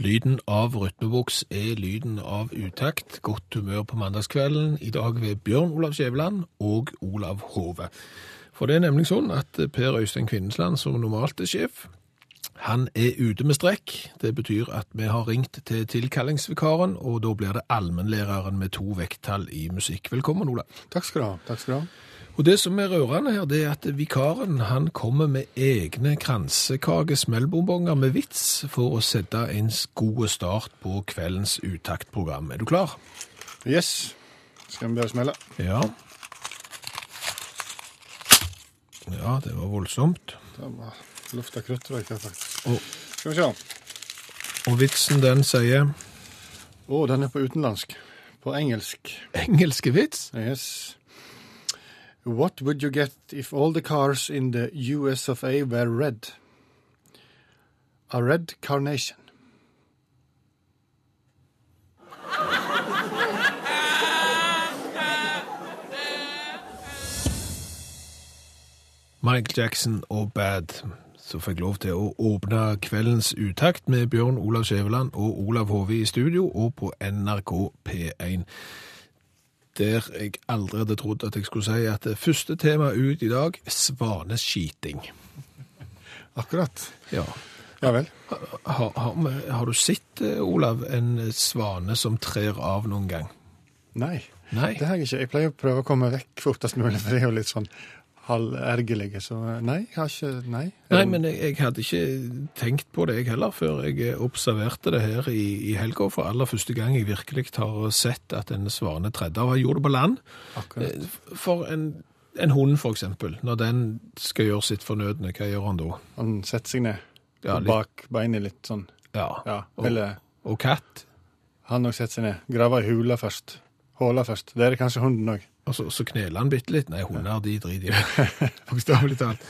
Lyden av rytmeboks er lyden av utakt. Godt humør på mandagskvelden. I dag ved Bjørn Olav Skjæveland og Olav Hove. For det er nemlig sånn at Per Øystein Kvinnesland, som normalt er sjef, han er ute med strekk. Det betyr at vi har ringt til tilkallingsvikaren, og da blir det allmennlæreren med to vekttall i musikk. Velkommen, Olav. Takk skal du ha. Takk skal du ha. Og det som er rørende her, det er at vikaren han kommer med egne kransekakesmellbonbonger med vits for å sette en god start på kveldens utaktprogram. Er du klar? Yes. Skal vi bare smelle? Ja. Ja, det var voldsomt. Det var lufta her, faktisk. Og, Skal vi se. og vitsen den sier Å, den er på utenlandsk. På engelsk. engelske vits. Yes. What would you get if all the cars in the US of A were red? A red carnation. Michael Jackson og Bad, som fikk lov til å åpne kveldens utakt med Bjørn Olav Skjæveland og Olav Hove i studio, og på NRK P1. Der jeg aldri hadde trodd at jeg skulle si at det første tema ut i dag, svaneskiting. Akkurat. Ja. Ja vel. Har, har, har du sett, eh, Olav, en svane som trer av noen gang? Nei, Nei. det har jeg ikke. Jeg pleier å prøve å komme vekk fortest mulig, for det er jo litt sånn halvergerlige. Så nei, jeg har ikke Nei. Nei, men jeg, jeg hadde ikke tenkt på det jeg heller, før jeg observerte det her i, i helga. For aller første gang jeg virkelig har sett at en svane tredde. Jeg gjorde det på land. Akkurat. Eh, For en, en hund, for eksempel, når den skal gjøre sitt fornødne, hva gjør han da? Han setter seg ned Ja, litt- bak beinet litt sånn. Ja. Ja. Og, Eller og katt. han òg setter seg ned. Graver ei hule først. Håla først. Det er det kanskje hunden òg. Og så, så kneler han bitte litt. Nei, hunder de driter i. Bokstavelig talt.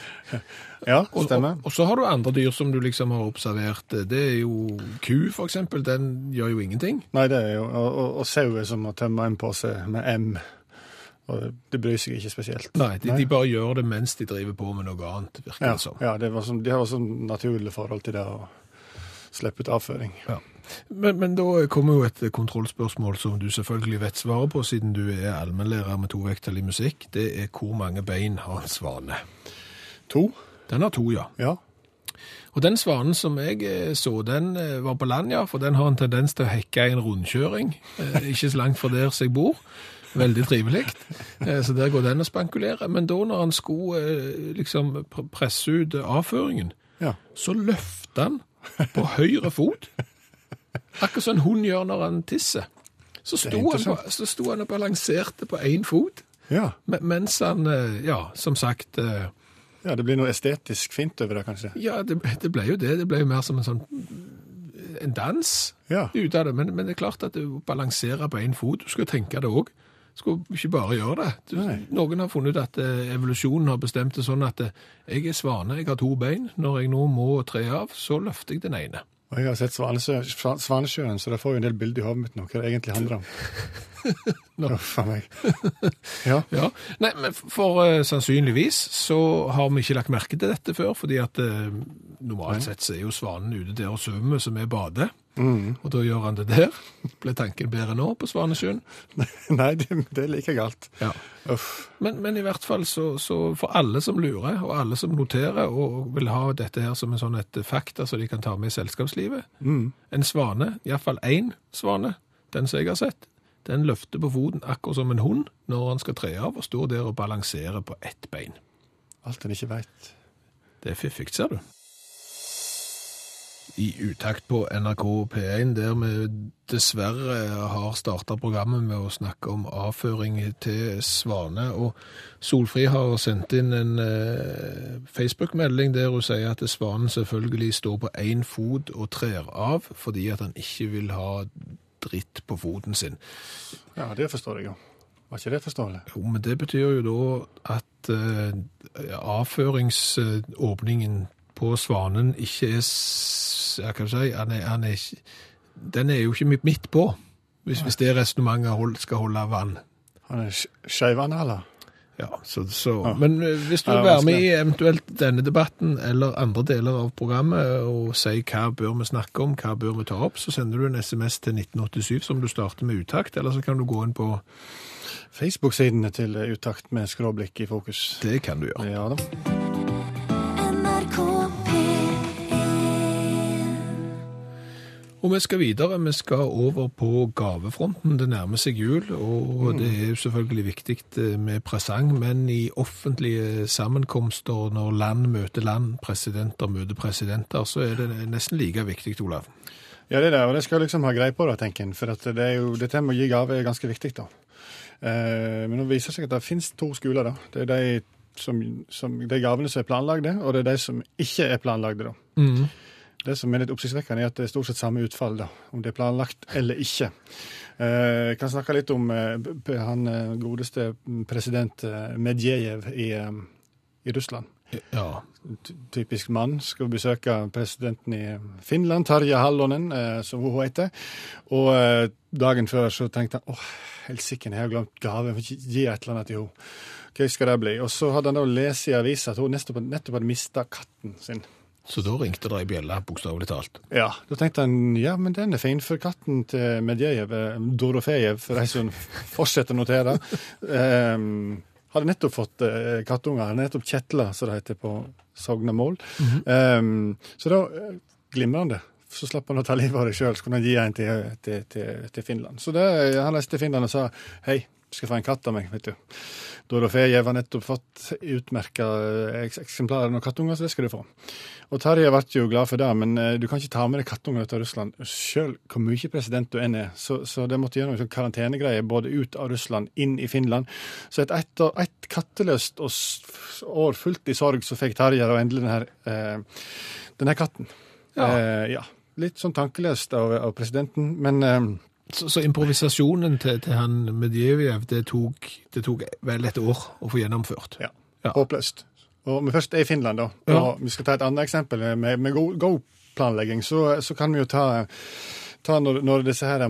Ja, stemmer. og, og så har du andre dyr som du liksom har observert. Det er jo ku, for eksempel. Den gjør jo ingenting. Nei, det er jo Og, og, og sau er som å tømme en pose med M. Og det bryr seg ikke spesielt. Nei, de, Nei. de bare gjør det mens de driver på med noe annet, virker Ja, det som. ja det var som, de har sånn naturlig forhold til det å slippe ut avføring. Men, men da kommer jo et kontrollspørsmål som du selvfølgelig vet svaret på, siden du er allmennlærer med to vekttall i musikk. Det er hvor mange bein har en svane? To? Den har to, ja. Ja. Og den svanen som jeg eh, så, den eh, var på land, ja, for den har en tendens til å hekke i en rundkjøring, eh, ikke så langt fra der jeg bor. Veldig trivelig. Så der går den og spankulerer. Men da når han skulle liksom presse ut avføringen, ja. så løfter han på høyre fot. Akkurat som en hund gjør når han tisser. Så sto, han, på, så sto han og balanserte på én fot, Ja. mens han, eh, ja, som sagt eh, ja, det blir noe estetisk fint over det, kanskje. Ja, det, det ble jo det. Det ble jo mer som en sånn en dans Ja. ut av det. Men, men det er klart at du balanserer på én fot. Du skal tenke det òg. Skal ikke bare gjøre det. Du, noen har funnet ut at eh, evolusjonen har bestemt det sånn at eh, jeg er svane, jeg har to bein. Når jeg nå må tre av, så løfter jeg den ene. Og jeg har sett Svanesjø, Svanesjøen, så det får jo en del bilder i hodet mitt nå, hva det egentlig handler om. Uff a meg. Ja. Ja, Nei, men for uh, sannsynligvis så har vi ikke lagt merke til dette før, fordi at uh, normalt sett så er jo svanen ute der og svømmer som vi bader, Mm. og da gjør han det der. Ble tanken bedre nå på Svanesjøen? Nei, det, det er like galt. Ja. Uff. Men, men i hvert fall så, så for alle som lurer, og alle som noterer og vil ha dette her som en sånn et fakta som de kan ta med i selskapslivet, Mm. en svane, iallfall én svane, den som jeg har sett, den løfter på foten akkurat som en hund når han skal tre av og står der og balanserer på ett bein. Alt en ikke veit. Det er fiffig, ser du. I utakt på NRK P1, der vi dessverre har starta programmet med å snakke om avføring til svane. Og Solfri har sendt inn en eh, Facebook-melding der hun sier at svanen selvfølgelig står på én fot og trer av fordi at han ikke vil ha dritt på foten sin. Ja, det forstår jeg jo. Var ikke det forståelig? Jo, men det betyr jo da at eh, avføringsåpningen på svanen ikke er hva skal si, han er, han er den er jo ikke midt, på, hvis, hvis det resonnementet skal holde vann. Han er sk- eller? Ja, så, så. Ja. Men eh, hvis du vil være med i eventuelt denne debatten eller andre deler av programmet og si hva bør vi snakke om, hva bør vi ta opp, så sender du en SMS til 1987 som du starter med utakt, eller så kan du gå inn på Facebook-sidene til Utakt med skråblikk i fokus. Det kan du gjøre. Ja da. Og vi skal videre. Vi skal over på gavefronten. Det nærmer seg jul, og det er jo selvfølgelig viktig eh, med presang, men i offentlige sammenkomster, når land møter land, presidenter møter presidenter, så er det nesten like viktig, Olav. Ja, det er det, og det skal jeg liksom ha greie på, da, tenker en. For at det er jo, dette med å gi gave er ganske viktig, da. Eh, men nå viser det seg at det finnes to skoler, da. Det er de, som, som, de gavene som er planlagde, og det er de som ikke er planlagde, da. Mm. Det som er litt oppsiktsvekkende, er at det er stort sett samme utfall, da, om det er planlagt eller ikke. Eh, Jeg kan snakke litt om eh, han eh, godeste president Medjejev i, i Russland. Ja. Typisk mann. Skal besøke presidenten i Finland, Tarja Hallonen, som hun heter. Og dagen før så tenkte han åh, helsike, jeg har glemt gave, jeg ikke gi et eller annet til henne. Hva skal det bli? Og så hadde han da lest i avisa at hun nettopp, nettopp hadde mista katten sin. Så da ringte det ei bjelle, bokstavelig talt. Ja, Da tenkte han ja, men den er fin, for katten til Medvedev, eh, Dorofejev, for de som fortsetter å notere, um, hadde nettopp fått uh, kattunger. Hadde nettopp kjetla, som det heter på Sognamål. um, så da eh, glimrende. Så slapp han å ta livet av det sjøl, så kunne han gi en til, til, til, til Finland. Så det, han reiste til Finland og sa hei, du skal få en katt av meg, vet du. Dorofejev var nettopp fått utmerka eksemplarer av noen kattunger, så det skal du få. Og Tarjei ble jo glad for det, men eh, du kan ikke ta med deg kattunger ut av Russland sjøl hvor mye president du enn er. Så, så det måtte gjøre noen sånn karantenegreier både ut av Russland, inn i Finland. Så et, et, et katteløst år fullt i sorg, så fikk Tarje da endelig denne, eh, den katten. Ja. Eh, ja. Litt sånn tankeløst av, av presidenten, men eh, Så, så improvisasjonen til, til han Medvedev, det tok, det tok vel et år å få gjennomført. Ja. Ja. Håpløst. Og vi først er i Finland, da, Ja. og vi skal ta et annet eksempel med, med go- Go-planlegging, så, så kan vi jo ta, ta når, når disse her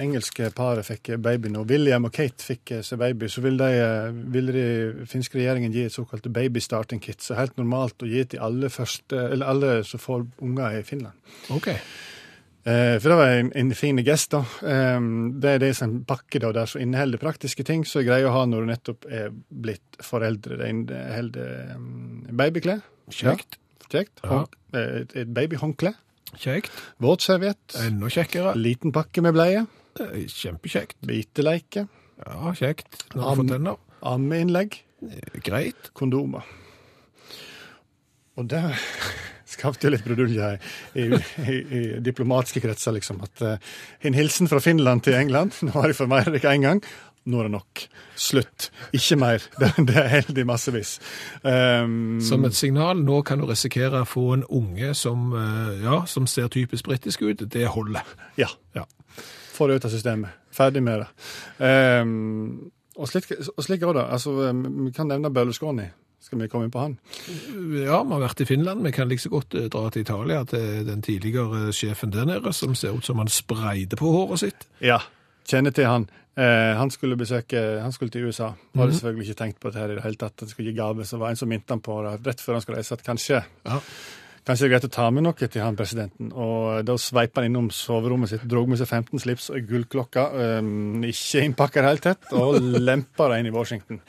engelske paret fikk baby nå, William og Kate fikk eh, seg baby, så ville de, vil de finske regjeringen gi et såkalt baby starting kit, så helt normalt å gi til alle, første, eller alle som får unger i Finland. OK. Eh, for det var en, en fin gest, da. Eh, det er det som en pakke da, der som inneholder praktiske ting som er greie å ha når du nettopp er blitt foreldre. Det inneholder um, babyklær. Kjekt. Ja, kjekt. Ja. Eh, Et, et babyhåndkle. Kjekt. Våtserviett. Enda kjekkere. Liten pakke med bleie. Kjempekjekt. Biteleike. Ja, kjekt. Am-. Ammeinnlegg. Greit. Kondomer. Og det skapte jo litt brudulje i, i, i diplomatiske kretser, liksom. At uh, en hilsen fra Finland til England Nå har de formeiret dere én gang. Nå er det nok. Slutt. Ikke mer. Det, det er heldig massevis. Um, Som et signal, nå kan du risikere å få en unge som, eh, ja, som ser typisk britisk ut. Det holder. Ja. Ja. Få det ut av systemet. Ferdig med det. Um, og slik, og slik også, da. Altså, um, vi kan nevne Berlusconi. Skal vi komme inn på han? Ja, vi har vært i Finland. Vi kan like så godt eh, dra til Italia, til den tidligere sjefen der nede, som ser ut som han spreide på håret sitt. Ja. Kjenner til han. Eh, han skulle besøke, han skulle til USA. Hadde selvfølgelig ikke tenkt på det her i det hele tatt. Han skulle gi gave. Så var det en som minte han på det rett før han skulle reise, at kanskje, Ja. kanskje det er greit å ta med noe til han presidenten. Og da sveipa han innom soverommet sitt, drog med seg 15 slips og gullklokka, um, ikke innpakka i det hele tatt, og lempa det inn i Washington.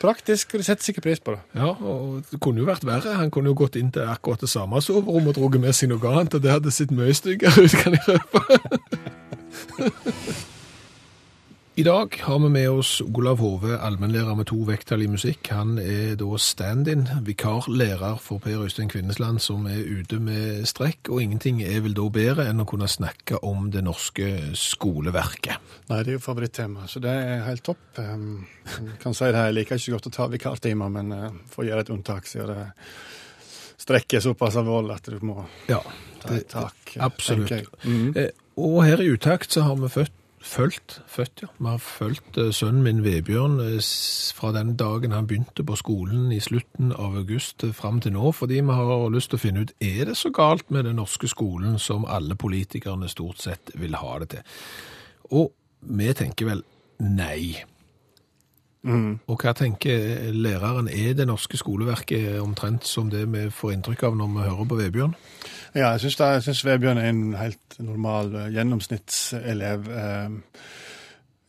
Praktisk, og de setter sikkert pris på det. Ja, og det kunne jo vært verre. Han kunne jo gått inn til akkurat det samme soverommet og dratt med seg noe annet, og det hadde sett mye styggere ut, kan jeg røpe. I dag har vi med oss Olav Hove, allmennlærer med to vekttall i musikk. Han er da stand-in, vikarlærer for Per Øystein Kvinnesland, som er ute med strekk, og ingenting er vel da bedre enn å kunne snakke om det norske skoleverket. Nei, det er jo favorittema, så det er helt topp. Jeg kan si det, jeg liker ikke godt å ta vikartimer, men uh, får gjøre et unntak, siden det strekker såpass alvorlig at du må Ja, ta et tak. eh, absolutt. Mm. Eh, Og her i utakt så har vi født, følt, født, ja. Vi har fulgt eh, sønnen min Vebjørn eh, fra den dagen han begynte på skolen i slutten av august eh, fram til nå, fordi vi har lyst til å finne ut, er det så galt med den norske skolen som alle politikerne stort sett vil ha det til? Og vi tenker vel nei. Og hva tenker læreren? Er det norske skoleverket omtrent som det vi får inntrykk av når vi hører på Vebjørn? Ja, jeg syns, det, jeg syns Vebjørn er en helt normal eh, gjennomsnittselev. Eh,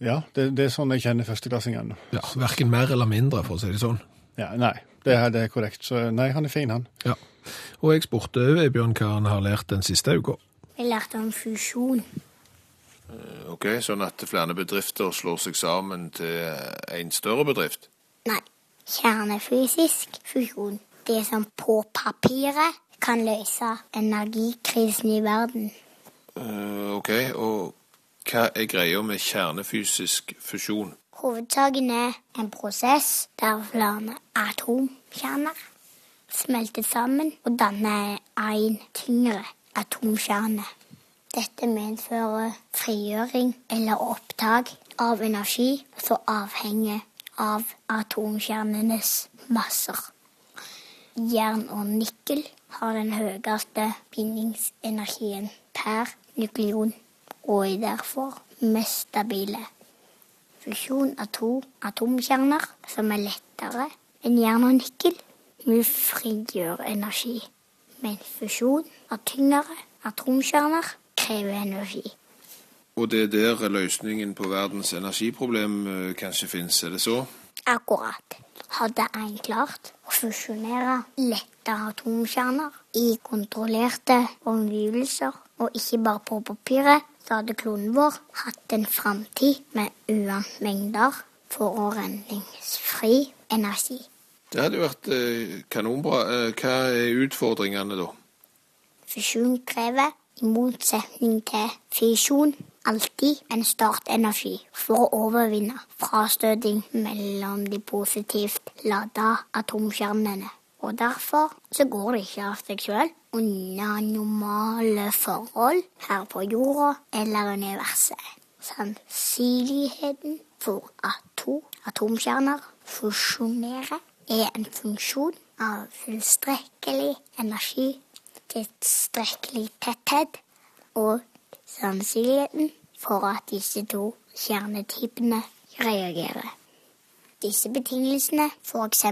ja, det, det er sånn jeg kjenner førsteklassingene. Ja, Verken mer eller mindre, for å si det sånn. Ja, nei, det er, det er korrekt. Så nei, han er fin, han. Ja. Og jeg spurte Vebjørn hva han har lært den siste uka. Jeg lærte om fusjon. Ok, Sånn at flere bedrifter slår seg sammen til en større bedrift? Nei, kjernefysisk fusjon. Det som på papiret kan løse energikrisen i verden. Eh, ok, og hva er greia med kjernefysisk fusjon? Hovedsaken er en prosess der flere atomkjerner smelter sammen og danner en tyngre atomkjerne. Dette medfører frigjøring eller opptak av energi som avhenger av atomkjernenes masser. Jern og nikkel har den høyeste bindingsenergien per nukleon og er derfor mest stabile. Fusjon av to atomkjerner som er lettere enn jern og nikkel, vil frigjøre energi. Men fusjon av tyngre atomkjerner krever energi. Og det er der løsningen på verdens energiproblem eh, kanskje finnes, er det så? Akkurat. Hadde en klart å fusjonere lette atomkjerner i kontrollerte omgivelser, og ikke bare på papiret, så hadde kloden vår hatt en framtid med uante mengder forurensningsfri energi. Det hadde jo vært eh, kanonbra. Eh, hva er utfordringene da? Fusjon krever, motsetning til fisjon, alltid en startenergi for å overvinne frastøting mellom de positivt lada atomkjernene. Og derfor så går det ikke av seg sjøl under normale forhold her på jorda eller universet. Sannsynligheten for at to atomkjerner fusjonerer er en funksjon av tilstrekkelig energi, tilstrekkelig tetthet og sannsynligheten for at disse to kjernetypene reagerer. Disse betingelsene, f.eks.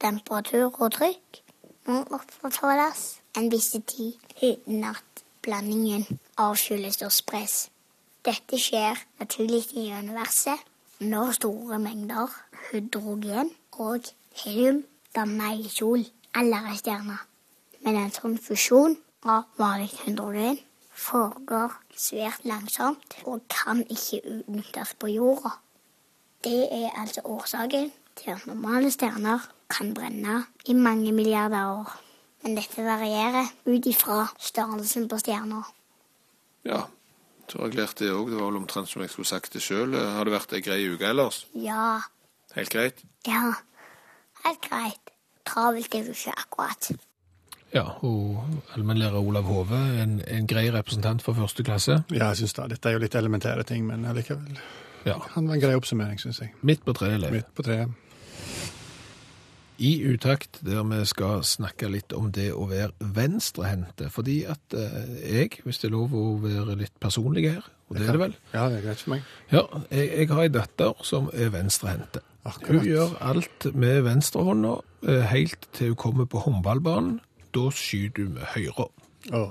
temperatur og trykk, må opprettholdes en viss tid uten at blandingen avkjøles og spres. Dette skjer naturlig i universet når store mengder hydrogen og helium danner ei sol eller ei stjerne. Men en sånn fusjon av vanlig hydrogen foregår svært langsomt og kan ikke utnyttes på jorda. Det er altså årsaken til at normale stjerner kan brenne i mange milliarder år. Men dette varierer ut ifra størrelsen på stjerna. Ja, så har jeg lært det òg. Det var vel omtrent som jeg skulle sagt det sjøl. Har det vært ei grei uke ellers? Ja, Helt greit? ja, helt greit. Travelt er det ikke akkurat. Ja, og allmennlærer Olav Hove, en, en grei representant for første klasse. Ja, jeg synes det. Dette er jo litt elementære ting, men allikevel. Ja, Han var en grei oppsummering, syns jeg. Midt på treet elev. Midt på treet. I utakt, der vi skal snakke litt om det å være venstrehendte. Fordi at eh, jeg, hvis det er lov å være litt personlig her, og det er det vel, Ja, det er greit for meg. ja, jeg, jeg har ei datter som er venstrehendte. Hun gjør alt med venstrehånda eh, helt til hun kommer på håndballbanen. Da skyter du med høyre. Oh.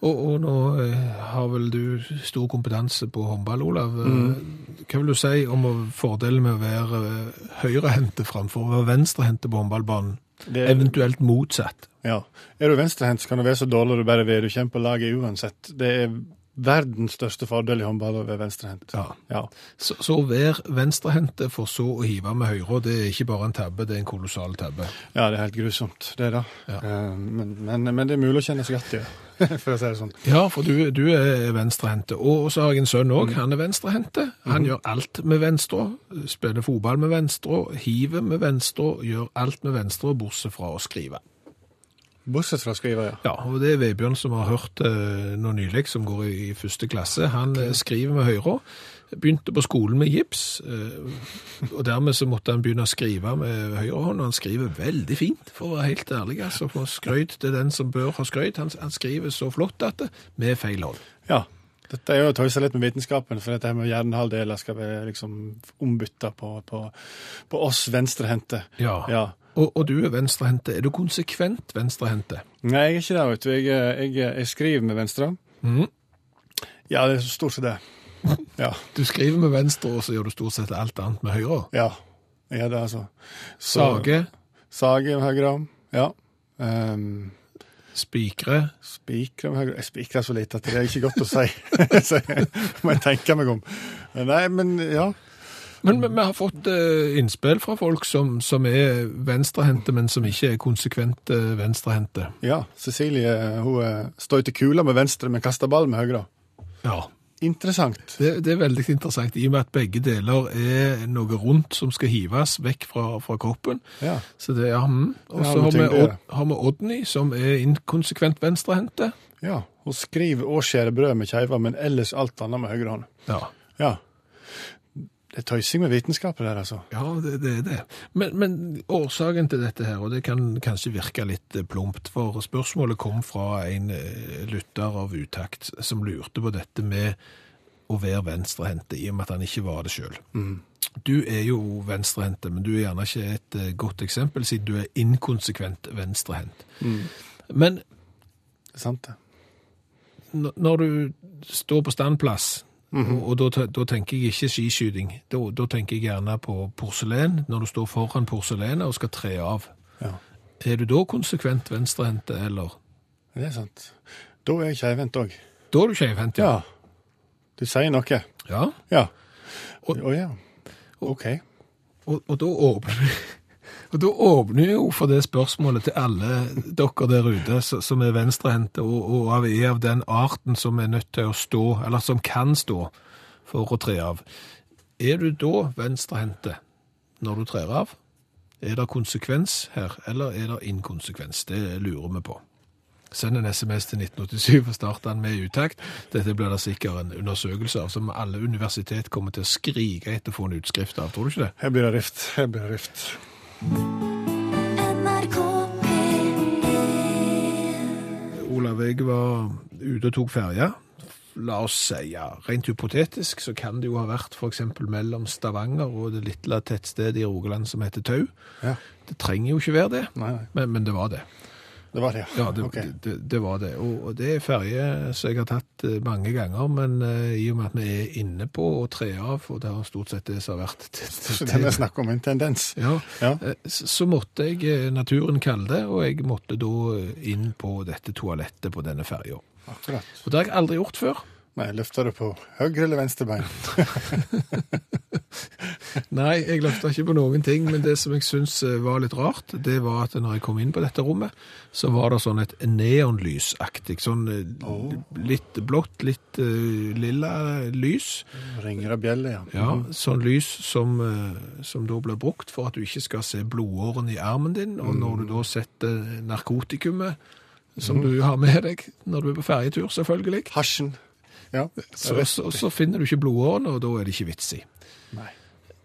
Og, og nå eh, har vel du stor kompetanse på håndball, Olav. Mm. Hva vil du si om fordelen med å være eh, høyrehendte framfor å være venstrehendte på håndballbanen? Det Eventuelt motsatt. Ja. Er du venstrehendt, så kan du være så dårlig du bare vil. Du kommer på laget uansett. Det er verdens største fordel i håndball å være venstrehendt. Ja. Ja. Så, så å være venstrehendte for så å hive med høyre, det er ikke bare en tabbe, det er en kolossal tabbe. ja, det er helt grusomt, det da. Ja. Eh, Men, men, men det er mulig å kjenne seg igjen i det, for å si det sånn. Ja, for du, du er venstrehendte. Og så har jeg en sønn òg. Han er venstrehendte. Han gjør alt med venstre. Spiller fotball med venstre, hiver med venstre, gjør alt med venstre, bortsett fra å skrive. Bortsett fra å skrive, ja. Ja, og det er Vebjørn som har hørt eh, nå nylig, som går i, i første klasse. Han eh, skriver med høyre. Begynte på skolen med gips, eh, og dermed så måtte han begynne å skrive med høyrehånd. og han skriver veldig fint, for å være helt ærlig. Altså, for skrøyt til den som bør ha skrøyt. Han, han skriver så flott at det, med feil hånd. Ja. Dette er jo å tøyse litt med vitenskapen, for dette med hjernehalvdeler skal vi liksom ombytte på, på, på oss venstrehendte. Ja. Ja. Og, og du er venstrehendte. Er du konsekvent venstrehendte? Nei, jeg er ikke det, vet du. Jeg, jeg, jeg skriver med venstre. Mm. Ja, det er stort sett det. Ja. Du skriver med venstre, og så gjør du stort sett alt annet med høyre. ja. Jeg er det, altså. Så- Sage, Sage med høyre. Ja. Um, spikre. Spikre med høyre. Jeg spikrer så lite at det er ikke godt å si. så jeg må jeg tenke meg om. Nei, men ja. Men vi, har fått eh, innspill fra folk som, som er venstrehendte, men som ikke er konsekvent eh, venstrehendte. Ja, Cecilie hun støyter står til kula med venstre, men kaster ball med høyre. Ja. Interessant. Det, det er veldig interessant, i og med at begge deler er noe rundt som skal hives vekk fra, fra kroppen. Ja. Så det er han. Og så har. Har vi Odny, som er inkonsekvent venstrehendte. ja. Hun skriver og skjærer brød med keiva, men ellers alt annet med høyre hånd. Ja. Ja. Det er tøysing med vitenskapen der, altså. Ja, det, det er det. Men, men årsaken til dette her, og det kan kanskje virke litt plumpt, for spørsmålet kom fra en eh, lytter av utakt som lurte på dette med å være venstrehendte, i og med at han ikke var det sjøl. Du er jo venstrehendte, men du er gjerne ikke et eh, godt eksempel, siden du er inkonsekvent venstrehendt. Men Det er sant, det. når du står på standplass, og, og da, da tenker jeg ikke skiskyting, da, da tenker jeg gjerne på porselen, når du står foran porselenet og skal tre av. Ja. Er du da konsekvent venstrehendte, eller? Det er sant. Da er jeg keivhendt òg. Da er du skjevhendt, Ja. Du sier noe. ja. Ja. Å ja. OK. Og, og da åpner og da åpner jo for det spørsmålet til alle dere der ute som er venstrehendte og, og av- er av den arten som er nødt til å stå, eller som kan stå for å tre av. Er du da venstrehendte når du trer av? Er det konsekvens her, eller er det inkonsekvens? Det lurer vi på. Send en SMS til 1987 og start den med utakt. Dette blir det sikkert en undersøkelse av, som alle universitet kommer til å skrike etter å få en utskrift av. Tror du ikke det? Her blir det rift. Her blir det rift. NRK P1 Olav, jeg var ute og tok ferja. La oss si, ja, rent hypotetisk så kan det jo ha vært eksempel mellom Stavanger og det lille tettstedet i Rogaland som heter Tau. Ja. Det trenger jo ikke være det, Nei, nei. men, men det var det. Det var det, Ja, det, okay. det, det var det. Og, det er ferje som jeg har tatt eh, mange ganger, men eh, i og med at vi er inne på å tre av, og det har stort sett det som har vært til- Så det er snakker om, en tendens. ja, Ja. Eh, Så måtte jeg, eh, naturen kalle det, og jeg måtte da eh, inn på dette toalettet på denne ferja. Akkurat. Og det har jeg aldri gjort før. Nei, løfter du på høyre eller venstre bein? Nei, jeg løfta ikke på noen ting, men det som jeg syns eh, var litt rart, det var at når jeg kom inn på dette rommet, så var det sånn et neonlysaktig, sånn eh, litt blått, litt uh, lilla lys. Ringer av bjelle, ja. Ja, sånn lys som, som da blir brukt for at du ikke skal se blodåren i armen din, og når du da setter narkotikumet, som du har med deg når du er på ferjetur, selvfølgelig, Hasjen. Ja. så, så, så finner du ikke blodårene, og da er det ikke vits i. Nei.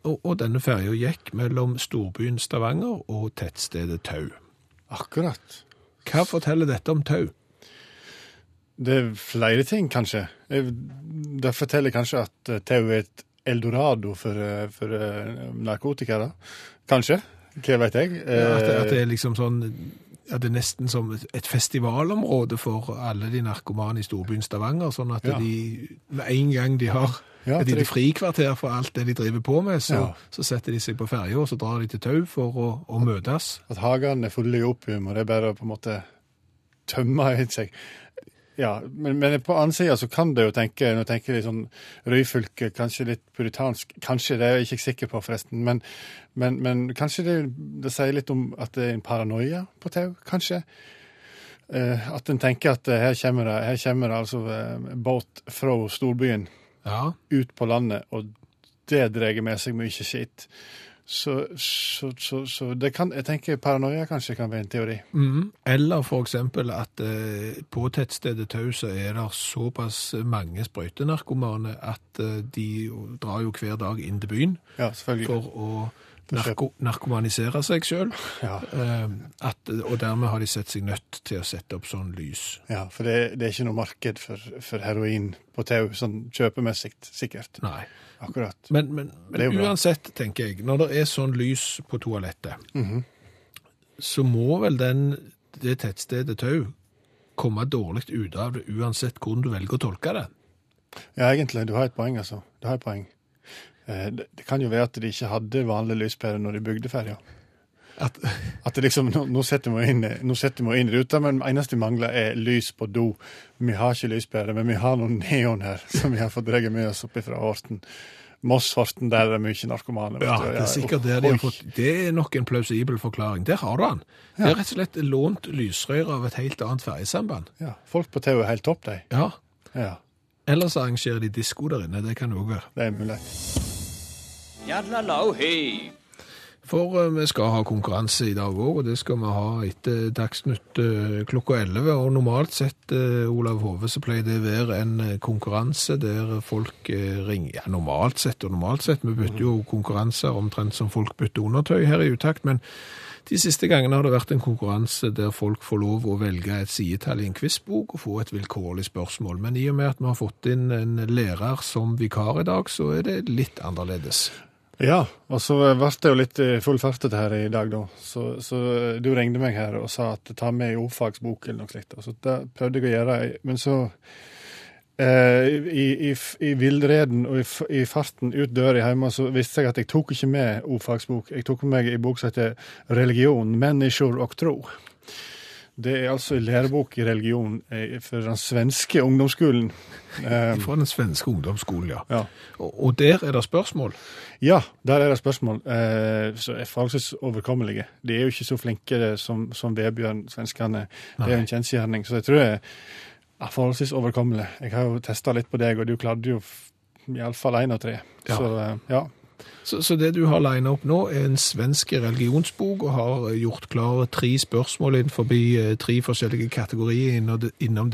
Og, og denne ferja gikk mellom storbyen Stavanger og tettstedet Tau. Akkurat. Hva forteller dette om Tau? Det er flere ting, kanskje. Eh, Det forteller kanskje at eh, Tau er et eldorado for, eh, for narkotikere. Kanskje. Hva vet jeg. At, det- at det er liksom sånn at det er nesten som et- festivalområde for alle de narkomane i storbyen Stavanger, sånn at Ja. de med en gang de har Ja, et lite frikvarter for alt det de driver på med, så, Ja. så setter de seg på ferja, og så drar de til Tau for å, å møtes. At hagene er fulle i opium, og det er bare å på en måte tømme seg. Ja, men, men på annen side så kan det jo tenke, nå tenker jeg litt sånn røyfylke, kanskje litt puritansk, kanskje, det er jeg ikke sikker på forresten, men, men, men kanskje det, det sier litt om at det er en paranoia på tau, kanskje? Eh, at en tenker at eh, her kommer det, her kommer det altså eh, båt fra storbyen Ja, ut på landet, og det drar med seg mye skitt. Så, så, så, så det kan, jeg tenker paranoia kanskje kan være en teori. mm. Eller eksempel at eh, på tettstedet Tau så er det såpass mange sprøytenarkomane at eh, de drar jo hver dag inn til byen Ja, for å narko narkomanisere seg sjøl. Ja, og dermed har de sett seg nødt til å sette opp sånn lys. ja for det, det er ikke noe marked for, for heroin på tau, sånn kjøpemessig sikkert. Nei. Akkurat. Men, men, men uansett, tenker jeg, når det er sånn lys på toalettet, Mhm. så må vel den, det tettstedet Tau komme dårlig ut av det, uansett hvordan du velger å tolke det. Ja, egentlig. Du har et poeng, altså. Du har et poeng. Eh, Det, det kan jo være at de ikke hadde vanlig lyspære når de bygde ferja. At, At det liksom, nå, nå setter vi inn, nå setter vi inn ruta, men det eneste vi mangler er lys på do. Vi har ikke lyspære, men vi har noen neon her som vi har fått dratt med oss opp fra Horten. Moss-Horten, der er det mye narkomane. ja, det er sikkert der de har fått Det er nok en plausibel forklaring. Der har du den. Det er rett og slett lånt lysrør av et helt annet ferjesamband. Ja, folk på tau er helt topp, de. Ja. Ja, Ellers arrangerer de disko der inne. Det kan det òg være. det er mulig. For eh, vi skal ha konkurranse i dag òg, og det skal vi ha etter Dagsnytt eh, klokka 11. Og normalt sett, eh, Olav Hove, så pleier det være en konkurranse der folk ringer Ja, normalt sett og normalt sett. Vi bytter jo konkurranser omtrent som folk bytter undertøy her i utakt, men de siste gangene har det vært en konkurranse der folk får lov å velge et sidetall i en quizbok og få et vilkårlig spørsmål. Men i og med at vi har fått inn en lærer som vikar i dag, så er det litt annerledes. Ja, og så ble det jo litt full fart her i dag, da. Så, så du ringte meg her og sa at ta med ordfagsbok eller noe slikt. Så det prøvde jeg å gjøre, men så eh, I, i, i villreden og i, i farten ut døra hjemme, så visste jeg at jeg tok ikke med ordfagsbok. Jeg tok med meg en bok som heter Religion, mennesker og tro. Det er altså en lærebok i religion eh, for den svenske ungdomsskolen. Eh, Fra den svenske ungdomsskolen, ja. ja. Og, der er det spørsmål. Ja, der er det spørsmål eh, som er forholdsvis overkommelige. De er jo ikke så flinke eh, som, som Vebjørn, svenskene. Det er jo en kjensgjerning. Så jeg tror det er forholdsvis overkommelig. Jeg har jo testa litt på deg, og du klarte jo iallfall én av tre. Ja. Så eh, ja. Så, så det du har lina opp nå, er en svensk religionsbok, og har eh, gjort klare tre spørsmål innenfor eh, tre forskjellige kategorier innom det, innom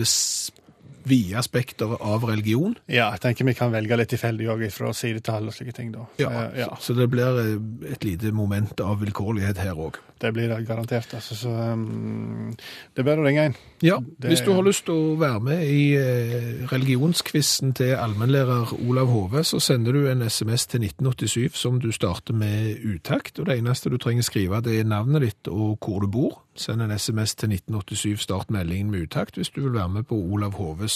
vide spekter av religion. ja, jeg tenker vi kan velge litt tilfeldig òg fra sidetall og slike ting, da. Ja, Eh, ja. Så det blir eh, et lite moment av vilkårlighet her òg. Det blir det garantert. Altså, så um, det er bare å ringe inn. Ja, Det- hvis du har lyst til å være med i eh, religionskvissen til allmennlærer Olav Hove, så sender du en SMS til 1987 som du starter med utakt, og det eneste du trenger skrive det er navnet ditt og hvor du bor. Send en SMS til 1987, start meldingen med utakt hvis du vil være med på Olav Hoves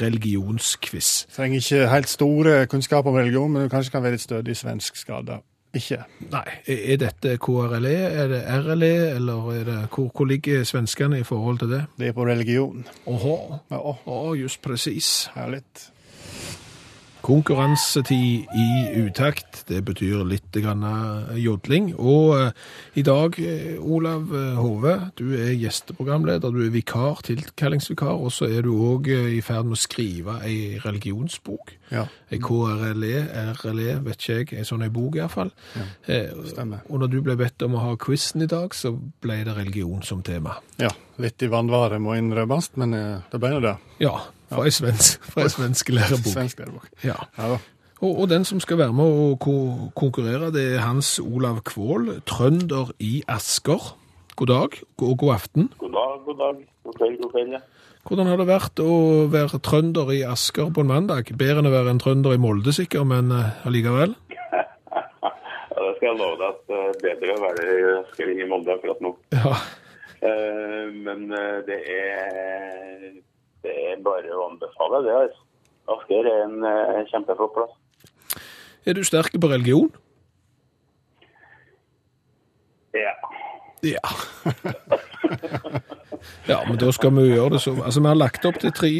religionskviss. Trenger ikke helt store kunnskaper om religion, men du kanskje kan være litt stødig svensk skada. Ikke. Nei, er dette KRLE, er det RLE, eller er det, hvor, hvor ligger svenskene i forhold til det? Det er på religion. Åhå, Ja, å, just just Ja, herlig. Konkurransetid i utakt, det betyr litt grann eh, jodling. Og eh, i dag, eh, Olav Hove, du er gjesteprogramleder, du er vikar, tilkallingsvikar, og så er du òg i ferd med å skrive ei religionsbok. Ja. Ei KRLE, RLE, vet ikke jeg, ei sånn ei bok iallfall. Eh, stemmer. og når du ble bedt om å ha quizen i dag, så ble det religion som tema. Ja, litt i vannvare må innrømmes, men det ble nå det. Ja, fra ei svensk, svensk lærebok. Svensk lærebok. Ja. Ja. Og, og den som skal være med å ko konkurrere, det er Hans Olav Kvål, trønder i Asker. God dag og god aften. God dag, god dag. God kveld, god kveld, ja. Hvordan har det vært å være trønder i Asker på en mandag? Bedre enn å være en trønder i Molde, sikkert, men eh, allikevel? ja. Det skal jeg love deg at er bedre å være i Asker enn i Molde akkurat nå. Ja. Eh, Men eh, det er, det er bare å anbefale det. altså. Asker er en eh, kjempeflott plass. Er du sterk på religion? Ja. Ja. ja, men da skal vi gjøre det så Altså, vi har lagt opp til tre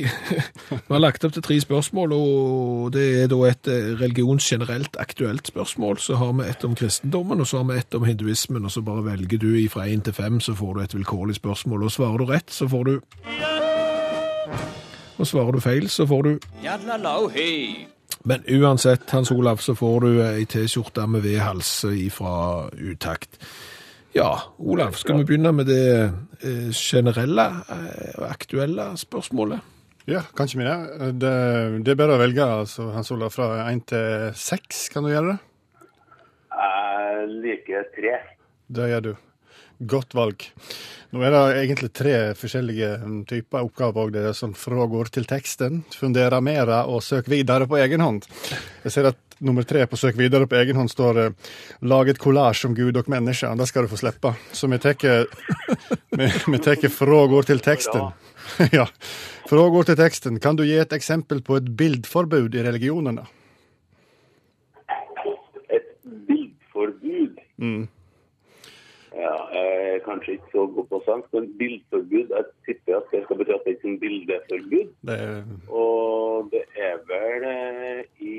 Vi har lagt opp til tre spørsmål, og det er da et eh, religionsgenerelt aktuelt spørsmål. Så har vi et om kristendommen, og så har vi et om hinduismen, og så bare velger du fra én til fem, så får du et vilkårlig spørsmål. Og svarer du rett, så får du Og svarer du feil, så får du Men uansett, Hans Olav, så får du ei T-skjorte med V-hals fra utakt. Ja, Olav, skal vi begynne med det eh, generelle eh, og aktuelle spørsmålet? Ja, kanskje vi det. det. Det er bedre å velge, altså, Hans Olav, fra én til seks. Kan du gjøre det? Jeg liker tre. Det gjør du. Godt valg. Nå er det egentlig tre forskjellige mm, typer oppgaver òg. Det er sånn frågor til teksten, fundera mera og søk videre på egen hånd. Jeg ser at nummer tre på søk videre på egen hånd står eh, lag et kollasj om Gud og menneske. Det skal du få slippe. Så vi tar vi til teksten. ja. Frågor til teksten. Kan du gi et eksempel på et bildforbud i religionene? Et bildforbud. Mm. Ja, jeg er kanskje ikke så god på svensk, men bildforbud Jeg tipper at det skal bety at det ikke er bildeforbud. Det er, Og det er vel eh, I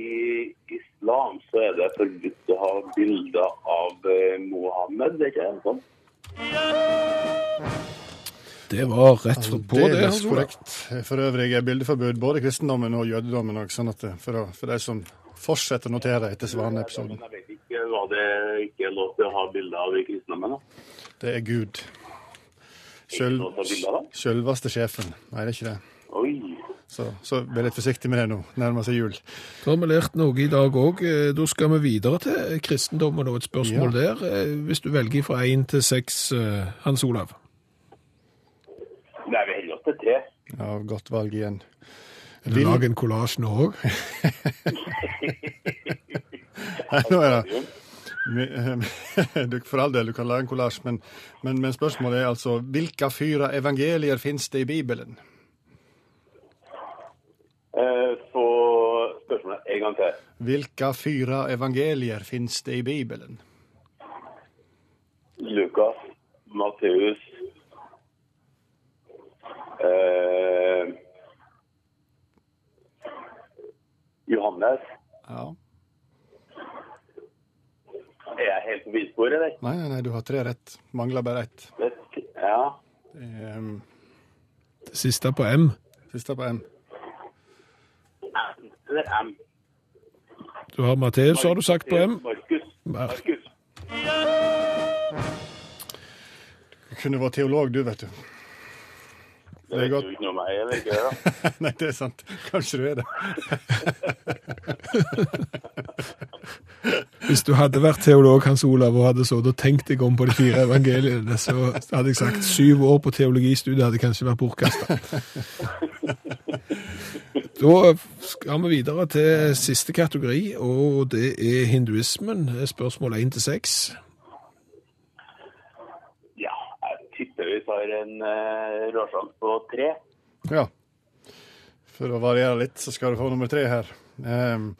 islam så er det forbudt å ha bilder av Mohammed, det er ikke det sånn? Det var rett for på det. det Olav. korrekt. For øvrig er bildeforbud både kristendommen og jødedommen òg, sånn at det- for, for de som fortsetter å notere etter Svane-episoden. Hva det ikke lov til å ha bilder av i kristendommen. da. Det er Gud. Ikke Sjøl, sjølveste sjefen. Nei, det er ikke det. Oi. Så, så vær litt forsiktig med det nå. Nærmer seg jul. Da har vi lært noe i dag òg. Da skal vi videre til kristendommen og et spørsmål der. Eh, Hvis du velger fra én til seks, eh, Hans Olav. Nei, vi holder oss til tre. Ja, godt valg igjen. Vil Lag en kollasj nå òg? Nå er det du, For all del, du kan lage en kollasj, men, men, men spørsmålet er altså hvilke fire evangelier finnes det i Bibelen? Så Få spørsmålet en gang til. Hvilke fire evangelier finnes det i Bibelen? Lukas, Matteus eh, Johannes. Ja. Er jeg helt på villspor, eller? Nei, nei, nei, du har tre rett. Mangler bare ett. Det- er, Um, Det siste på M. siste på M. Eller M. Du har Matheus, har du sagt på M. Markus. Markus. Du kunne vært teolog, du, vet du. Det er vet godt. jo ikke noe om meg, eller ikke da? Nei, det er sant. Kanskje du er det. Hvis du hadde vært teolog, Hans Olav, og hadde sittet og tenkt deg om på de fire evangeliene, så hadde jeg sagt syv år på teologistudiet hadde kanskje vært bortkasta. Da skal vi videre til siste kategori, og det er hinduismen. Spørsmål 1 til 6. Ja, jeg tar en uh, råsjanse på tre. Ja. For å variere litt, så skal du få nummer tre her. Um,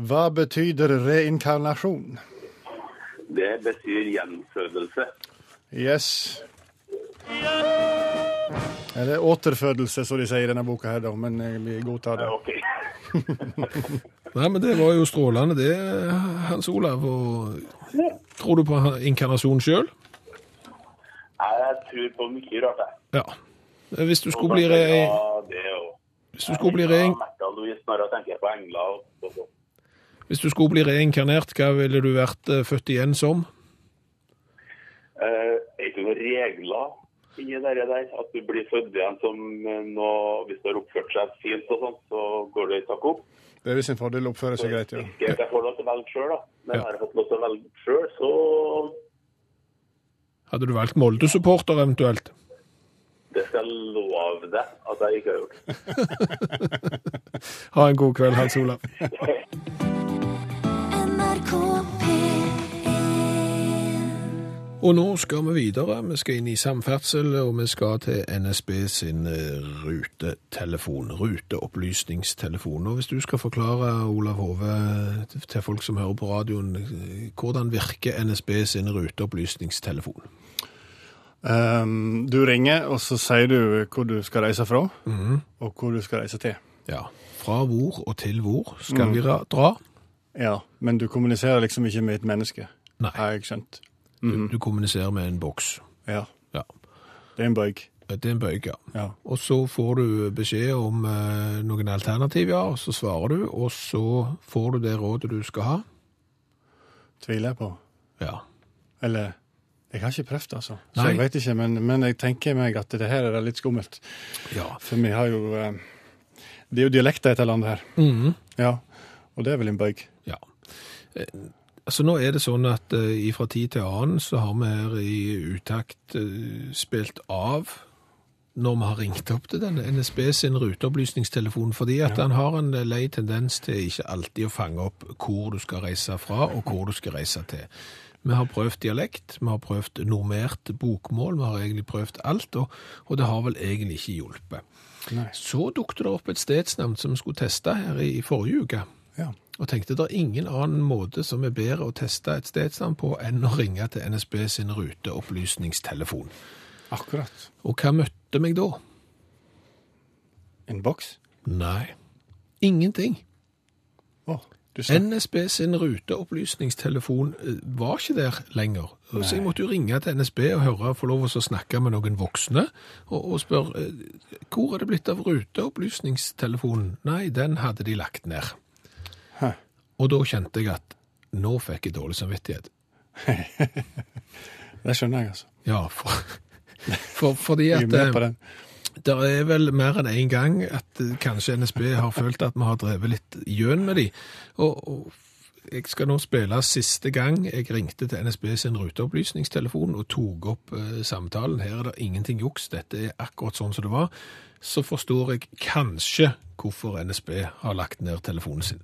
hva betyr reinkarnasjon? Det betyr gjenfødelse. Yes. Eller återfødelse, som de sier i denne boka her, da, men eh, vi godtar det. Ja, ok. Nei, men det var jo strålende det, Hans Olav. Og tror du på inkarnasjon sjøl? Jeg tror på mye rart, jeg. Ja. Hvis du skulle bli, re Ja, det hvis du skulle bli, re sånn. hvis du skulle bli reinkarnert, hva ville du vært eh, født igjen som? Er det ikke noen regler inni det der? At du blir født igjen som nå, noe Hvis du har oppført seg fint og sånt, så går det i takk opp. Det er sin fordel oppfører oppføre seg greit, ja. Ikke jeg får lov til å velge sjøl, da. Men Ja. har jeg fått lov til å velge sjøl, så Hadde du valgt Molde-supporter eventuelt? det skal jeg love deg at jeg ikke har gjort. Ha en god kveld, Hans Olav. NRK P1 Og nå skal vi videre. Vi skal inn i samferdsel, og vi skal til NSB sin eh, rutetelefon. Ruteopplysningstelefon. Og hvis du skal forklare, Olav Hove, til folk som hører på radioen, eh, hvordan virker NSB sin ruteopplysningstelefon? Um, du ringer, og så sier du hvor du skal reise fra, og hvor du skal reise til. Ja, fra hvor og til hvor skal vi dra? Ja, men du kommuniserer liksom ikke med et menneske, Nei, har jeg skjønt. Du, du kommuniserer med en boks. Ja, Ja, det er en bøyg. det er en bøyg, ja. Ja. Og så får du beskjed om eh, noen alternativ, ja, og så svarer du, og så får du det rådet du skal ha. Tviler jeg på. Ja. Eller Jeg har ikke prøvd, altså. Så Nei. jeg vet ikke, men, men jeg tenker meg at det her er litt skummelt. Ja. For vi har jo eh, Det er jo dialekter i dette landet her. Mhm. Ja. Og det er vel en bøyg. ja. Eh, Altså Nå er det sånn at uh, fra tid til annen så har vi her i utakt uh, spilt av når vi har ringt opp til denne NSB sin ruteopplysningstelefon, fordi at han har en eh, lei tendens til ikke alltid å fange opp hvor du skal reise fra og hvor du skal reise til. Vi har prøvd dialekt, vi har prøvd normert bokmål, vi har egentlig prøvd alt, og, og det har vel egentlig ikke hjulpet. Nei. Så dukket det opp et stedsnavn som vi skulle teste her i forrige uke. Ja. Og tenkte det er ingen annen måte som er bedre å teste et stedsnavn på enn å ringe til NSB sin ruteopplysningstelefon. Akkurat. Og hva møtte meg da? En boks? Nei, ingenting. Å, du sa NSB sin ruteopplysningstelefon eh, var ikke der lenger. Så jeg måtte jo ringe til NSB og høre, få lov å snakke med noen voksne, og, og spørre eh, hvor er det blitt av ruteopplysningstelefonen? Nei, den hadde de lagt ned. Og da kjente jeg at nå fikk jeg dårlig samvittighet. Det skjønner jeg, altså. Ja, for, for, fordi at eh. Det er vel mer enn én gang at eh, kanskje NSB har følt at vi har drevet litt gjøn med de. Og, og jeg skal nå spille siste gang jeg ringte til NSB sin ruteopplysningstelefon og tok opp eh, samtalen. Her er det ingenting juks, dette er akkurat sånn som det var. Så forstår jeg kanskje hvorfor NSB har lagt ned telefonen sin.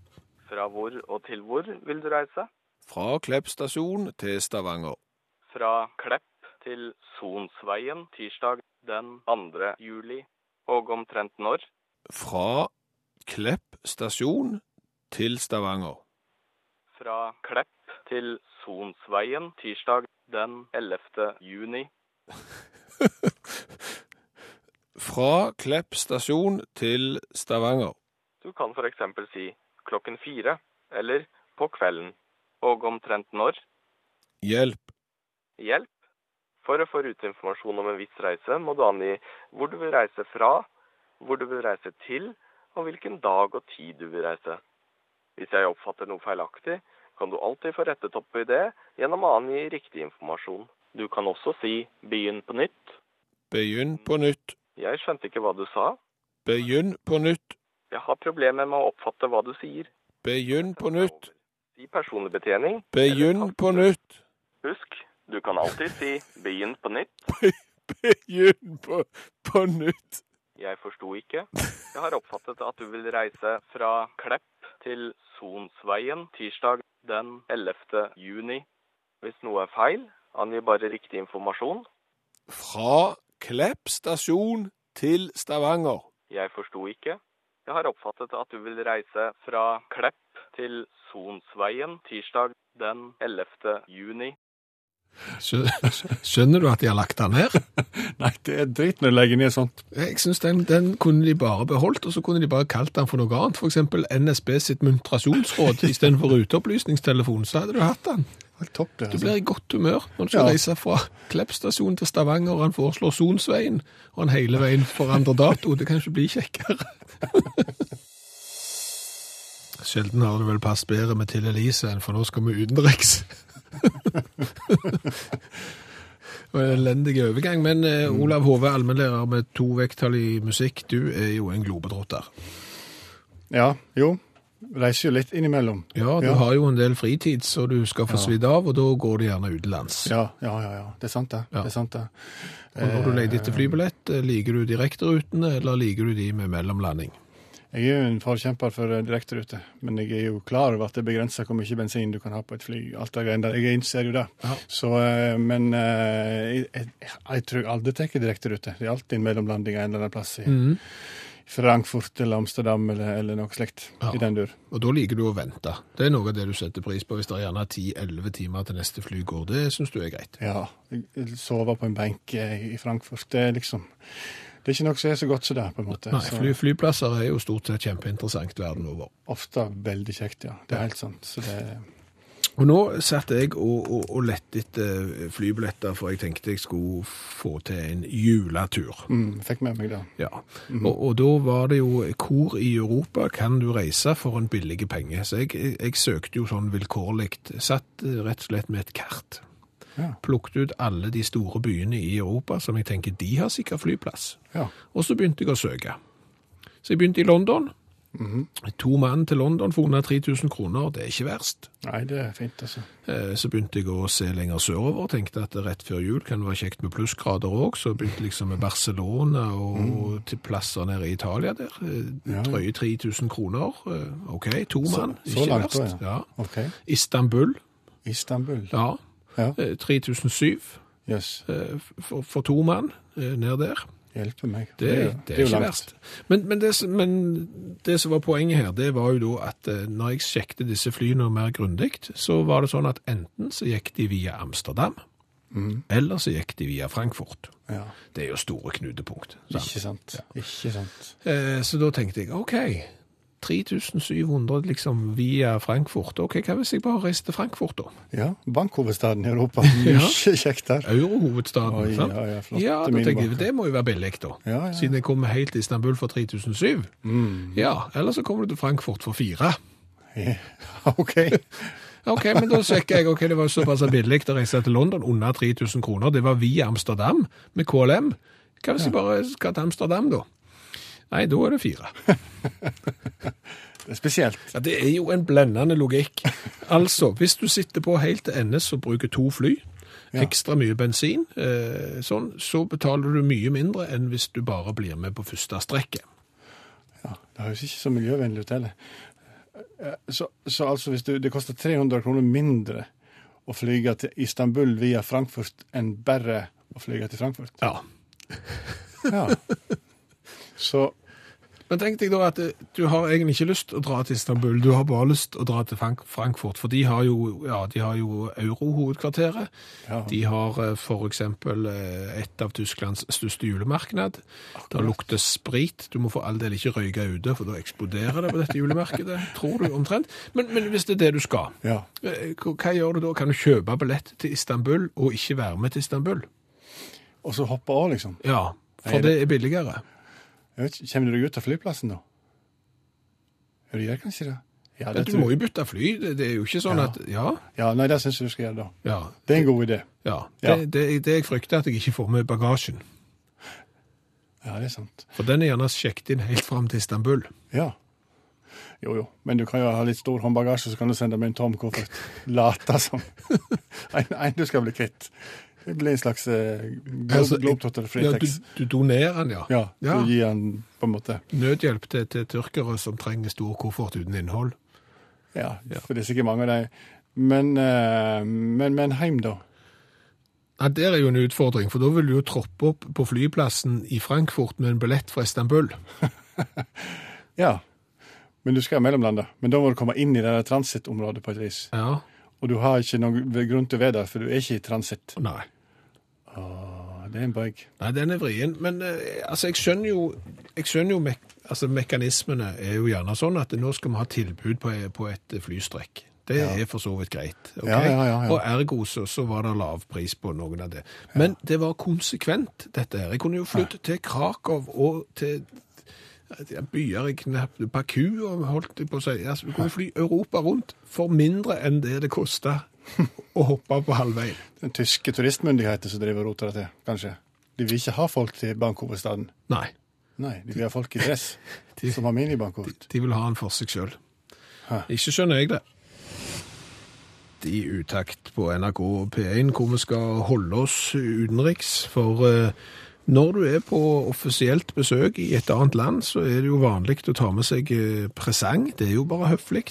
Fra hvor og til hvor vil du reise? Fra Klepp stasjon til Stavanger. Fra Klepp til Sonsveien tirsdag den 2. juli. Og omtrent når? Fra Klepp stasjon til Stavanger. Fra Klepp til Sonsveien tirsdag den 11. juni. Fra Klepp stasjon til Stavanger. Du kan eksempel si klokken fire, eller på kvelden. Og omtrent når? Hjelp. Hjelp. For å få ruteinformasjon om en viss reise, må du angi hvor du vil reise fra, hvor du vil reise til, og hvilken dag og tid du vil reise. Hvis jeg oppfatter noe feilaktig, kan du alltid få rettet opp i det gjennom å angi riktig informasjon. Du kan også si 'begynn på nytt'. Begynn på nytt. Jeg skjønte ikke hva du sa. Begynn på nytt. Jeg har problemer med å oppfatte hva du sier. Begynn på nytt. Si personlig betjening. Begynn på nytt. Husk, du kan alltid si 'begynn på nytt'. Begynn på, på nytt. Jeg forsto ikke. Jeg har oppfattet at du vil reise fra Klepp til Sonsveien tirsdag den 11. juni. Hvis noe er feil, angi bare riktig informasjon. Fra Klepp stasjon til Stavanger. Jeg forsto ikke. Jeg har oppfattet at du vil reise fra Klepp til Sonsveien tirsdag den 11. juni. Skjønner du at de har lagt den ned? Nei, det er dritt når de legger ned sånt. Jeg synes den, den kunne de bare beholdt, og så kunne de bare kalt den for noe annet. For eksempel NSB sitt muntrasjonsråd istedenfor ruteopplysningstelefon, så hadde du hatt den. Helt topp, det. Du Altså. blir i godt humør når du skal Ja. reise fra Klepp stasjon til Stavanger, og han foreslår Sonsveien, og han hele veien forandrer dato. Det kan ikke bli kjekkere. Sjelden har det vel passet bedre med Til Elise enn for nå skal vi utenriks. Og en elendig overgang, men eh, Olav Hove, allmennlærer med to vekttall i musikk, du er jo en globetrotter. Ja, jo. Reiser jo litt innimellom. Ja, du Ja. har jo en del fritid, så du skal få svidd av, og da går du gjerne utenlands. Ja, ja, ja. ja. Det er sant, det. Det, er sant det. Og når du leter etter flybillett, eh, liker du direkterutene, eller liker du de med mellomlanding? Jeg er jo en forkjemper for eh, direkterute, men jeg er jo klar over at det begrenser hvor mye bensin du kan ha på et fly. Alt det greiene der. Jeg innser jo det. Ja. Så, eh, men eh, jeg, jeg, jeg tror jeg aldri tar direkterute. Det er alltid en mellomlanding en eller annen plass i Mhm. Frankfurt eller Amsterdam eller, eller noe slikt. Ja. I den dur. Og da liker du å vente. Det er noe av det du setter pris på hvis det er gjerne 10-11 timer til neste fly går. Det syns du er greit. Ja. Sove på en benk eh, i Frankfurt. Det er liksom Det er ikke noe som er så godt som det, på en måte. Nei, fly, flyplasser er jo stort sett kjempeinteressant verden over. Ofte veldig kjekt, ja. Det er helt sant. Så det Og nå satt jeg og, og, og lette etter flybilletter, for jeg tenkte jeg skulle få til en juletur. mm, Fikk med meg det. Ja, og, og da var det jo hvor i Europa kan du reise for en billig penge. Så jeg, jeg, jeg søkte jo sånn vilkårlig, satt eh, rett og slett med et kart. Ja. Plukket ut alle de store byene i Europa som jeg tenker de har sikkert flyplass. Ja. Og så begynte jeg å søke. Så jeg begynte i London. To mann til London for under 3000 kroner, det er ikke verst. Nei, det er fint, altså. Eh, Så begynte jeg å se lenger sørover, tenkte at rett før jul kan det være kjekt med plussgrader òg. Så begynte liksom med Barcelona og til plasser nede i Italia der. Eh, Mm. Ja. Drøye 3000 kroner. Eh, OK, to mann, så ikke langt verst. da, ja. Ja. Okay. Istanbul, Istanbul. ja. Ja. Eh, 3007 Jøss. eh, for, for to mann ned der. Hjelpe meg. Det, det, er, jo ikke verst. Men, men, det, men det som var poenget her, det var jo da at eh, når jeg sjekket disse flyene mer grundig, så var det sånn at enten så gikk de via Amsterdam, mm. eller så gikk de via Frankfurt. Ja. Det er jo store knutepunkt. sant? Ikke sant. Ikke sant. Eh, så da tenkte jeg, ok, 3700 liksom via Frankfurt. Ok, hva hvis jeg bare reiser til Frankfurt da? Ja, bankhovedstaden i Europa. Mye kjekt der. Eurohovedstaden, Oi, sant? ja, ja, flott. ja, da jeg, det må jo være billig da. Ja, ja. Siden jeg kommer helt til Istanbul for 3007. Mm. Ja, eller så kommer du til Frankfurt for fire. OK. Ok, men da sjekker jeg, ok, det var såpass billig å reise til London, under 3000 kroner. Det var via Amsterdam med KLM. Hva hvis jeg bare skal til Amsterdam da? Nei, da er det fire. Det er spesielt. Ja, det er jo en blendende logikk. Altså, hvis du sitter på helt til endes og bruker to fly, Ja. ekstra mye bensin, eh, sånn, så betaler du mye mindre enn hvis du bare blir med på første strekket. Ja, det høres ikke så miljøvennlig ut heller. Eh, Så, så altså hvis du, det koster 300 kroner mindre å flyge til Istanbul via Frankfurt enn bare å flyge til Frankfurt? Ja. Ja. Så Men tenk deg da at eh, du har egentlig ikke lyst å dra til Istanbul, du har bare lyst å dra til Frankfurt, for de har jo, ja, de har jo eurohovedkvarteret. ja, De har f.eks. for eksempel eh, et av Tysklands største julemarked. Det lukter sprit. Du må for all del ikke røyke ute, for da eksploderer det på dette julemarkedet, tror du omtrent. Men, men hvis det er det du skal, ja. eh, hva gjør du da? Kan du kjøpe billett til Istanbul og ikke være med til Istanbul? Og så hoppe av, liksom. Ja, for det er billigere. Jeg vet, kommer du deg ut av flyplassen? Ja, du gjør kanskje det? Ja, det du må jo bytte fly. Det, det er jo ikke sånn Ja. at Ja, Ja, nei, det syns jeg du skal gjøre da. ja. Det er en god idé. ja. Ja. Det, det, det jeg frykter at jeg ikke får med bagasjen. Ja, det er sant. For den er gjerne sjekket inn helt fram til Istanbul. Ja. Jo, jo. Men du kan jo ha litt stor håndbagasje, så kan du sende med en tom koffert. Late som. en, en du skal bli kvitt. Det blir en slags glo Altså, glob globetrotter Ja, du, du donerer den, ja. Ja, Ja. du gir den på en måte Nødhjelp til, til tyrkere som trenger stor koffert uten innhold. Ja, Ja. for det er sikkert mange av dem. Men, eh, men, men heim, da? Ja, Der er jo en utfordring, for da vil du jo troppe opp på flyplassen i Frankfurt med en billett fra Istanbul. Ja. Men du skal mellomlande. Men da må du komme inn i det der transittområdet på et vis. Ja. Og du har ikke noen grunn til å være der, for du er ikke i transitt. Nei. Åh, det er en brekk. Nei, den er vrien. Men eh, altså, jeg skjønner jo, jeg skjønner jo mek altså, mekanismene er jo gjerne sånn at nå skal vi ha tilbud på, på et flystrekk. Det Ja. er for så vidt greit. ok? Ja, ja, ja, ja. Og ergo så, så var det lav pris på noen av det. Men det var konsekvent, dette her. Jeg kunne jo flytte til Krakow og til ja, byer i knapt Baku og holdt jeg på å si. Altså, vi kunne fly Europa rundt for mindre enn det det kosta å hoppa på halvveien. Den tyske turistmyndigheten som driver og roter det til, kanskje. De vil ikke ha folk til bankhovedstaden. Nei, Nei, de vil ha folk i dress De- som har minibankkort. de vil ha den for seg sjøl. Ikke skjønner jeg det. I utakt på NRK P1, hvor vi skal holde oss utenriks. For eh, når du er på offisielt besøk i et annet land, så er det jo vanlig å ta med seg eh, presang. Det er jo bare høflig.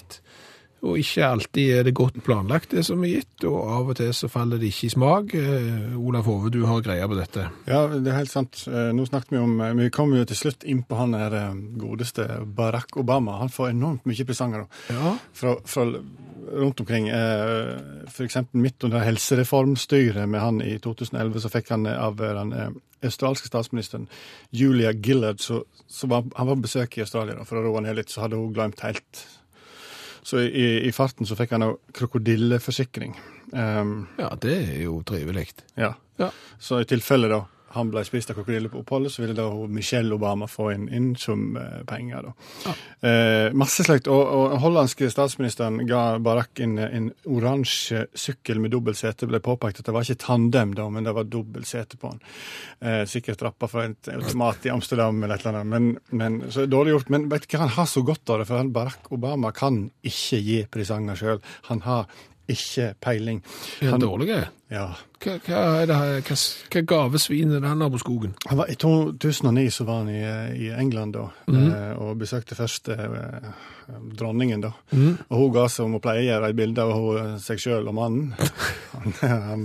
Og ikke alltid er det godt planlagt, det som er gitt, og av og til så faller det ikke i smak. Eh, Olaf Hove, du har greia på dette. Ja, det er helt sant. Eh, Nå snakket vi om eh, Vi kom jo til slutt inn på han eh, godeste Barack Obama. Han får enormt mye presanger. Ja. fra, fra rundt omkring. F.eks. midt under helsereformstyret med han i 2011, så fikk han av den australske statsministeren Julia Gillard, så, så var, han var på besøk i Australia da, for å roe ned litt, så hadde hun glemt helt. Så i, i farten så fikk han jo krokodilleforsikring. Um, ja, det er jo trivelig. ja. Ja. Så i tilfelle da han ble spist av krokodille på oppholdet, så ville da Michelle Obama få en, en sum eh, penger. da. Eh, masse slikt. Og, og den hollandske statsministeren ga Barack en, en oransje sykkel med dobbelt sete. ble påpekt at det var ikke tandem, da, men det var dobbelt sete på den. Eh, sikkert rappa fra et automat i Amsterdam eller et eller annet. Men, men, så dårlig gjort. Men vet du hva, han har så godt av det, for han Barack Obama kan ikke gi presanger sjøl. Han har ikke peiling. Han er dårlig? Ja. Hva, hva, er det, her- hva, hva gavesvin er det han har på skogen? Han var, I 2009 så var han i, i England da, eh, og besøkte først eh, dronningen. da. Og Hun ga som hun pleier gjøre, et bilde av hun, seg sjøl og mannen. Han, han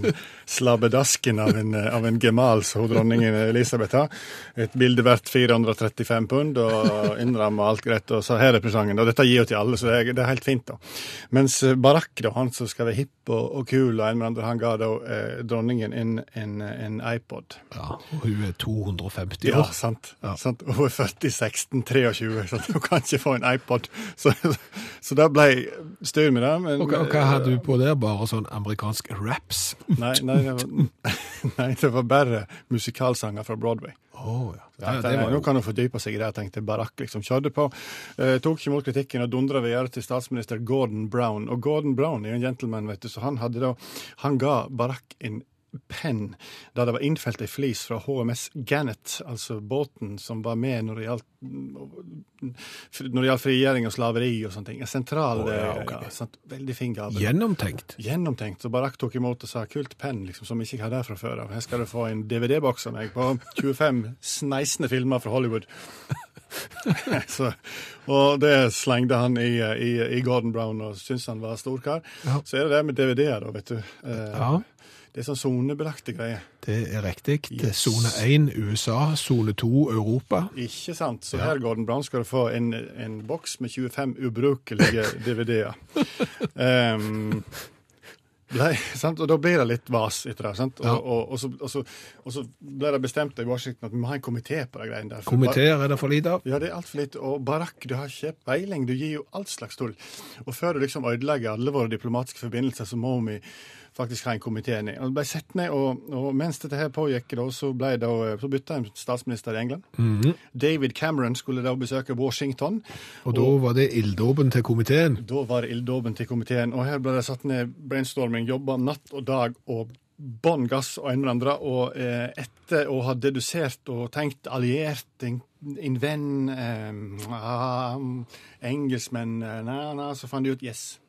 slabbedasken av en, av en gemal som hun dronningen Elisabeth har. Et bilde verdt 435 pund, og innramma alt greit. Og så her er presangen. Og dette gir jo til alle, så det er, det er helt fint. da. Mens eh, Barack, da, han som skal være hipp og, og kul, og en med andre, han ga da eh, dronningen en, en, en iPod. Ja, og hun er 250 Ja, år. sant. Ja. sant. Hun er født i 1623, så hun kan ikke få en iPod. Så, så det ble styr med det. Men, Og, og hva hadde du på der? Bare sånn amerikansk raps? Nei, nei, det var, nei, det var bare musikalsanger fra Broadway. Å, ja. ja. Det var nå kan hun fordype seg i det, tenkte Barack. liksom Kjørte på. Eh, tok ikke imot kritikken og dundra videre til statsminister Gordon Brown. Og Gordon Brown er jo en gentleman, vet du, så han hadde da Han ga Barack en penn da det var innfelt ei flis fra HMS Gannet, altså båten som var med når det gjaldt når det gjaldt frigjøring og slaveri og sånne ting. En sentral oh, ja, okay. ja, Veldig fin gave. gjennomtenkt. Gjennomtenkt. Så Barack tok imot og sa kult penn, liksom, som ikke hadde det fra før av. Her skal du få en DVD-boks av meg på 25 sneisende filmer fra Hollywood. så, og det slengte han i, i, i Gordon Brown og syntes han var storkar. Ja. Så er det det med DVD-er, da, vet du. Eh, Ja, Det er sånn sonebelagte greier. det er riktig. Yes. Sone 1 USA, sone 2 Europa. Ikke sant? Så her, Gordon Brown, skal du få en, en boks med 25 ubrukelige DVD-er. um, Blei, sant? Og da blir det litt vas etter det. sant? Og, Ja. og, og, så, så, og så ble det bestemt i Washington at vi må ha en komité på de greiene der. Komiteer er det for lite av. Ja, det er altfor lite. Og Barack, du har ikke peiling. Du gir jo all slags tull. Og før du liksom ødelegger alle våre diplomatiske forbindelser, så må vi faktisk har en komité ned. Og det ble sett ned, og, og mens dette her pågikk, da, så, ble det, så bytta en statsminister i England. David Cameron skulle da besøke Washington. Og da var det ilddåpen til komiteen. Da var det ilddåpen til komiteen, og her ble det satt ned brainstorming, jobba natt og dag og bånn gass og en med andre. Og eh, etter å ha dedusert og tenkt alliert, en, en venn, eh, ah, engelskmenn eh, na, na, Så fant de ut yes,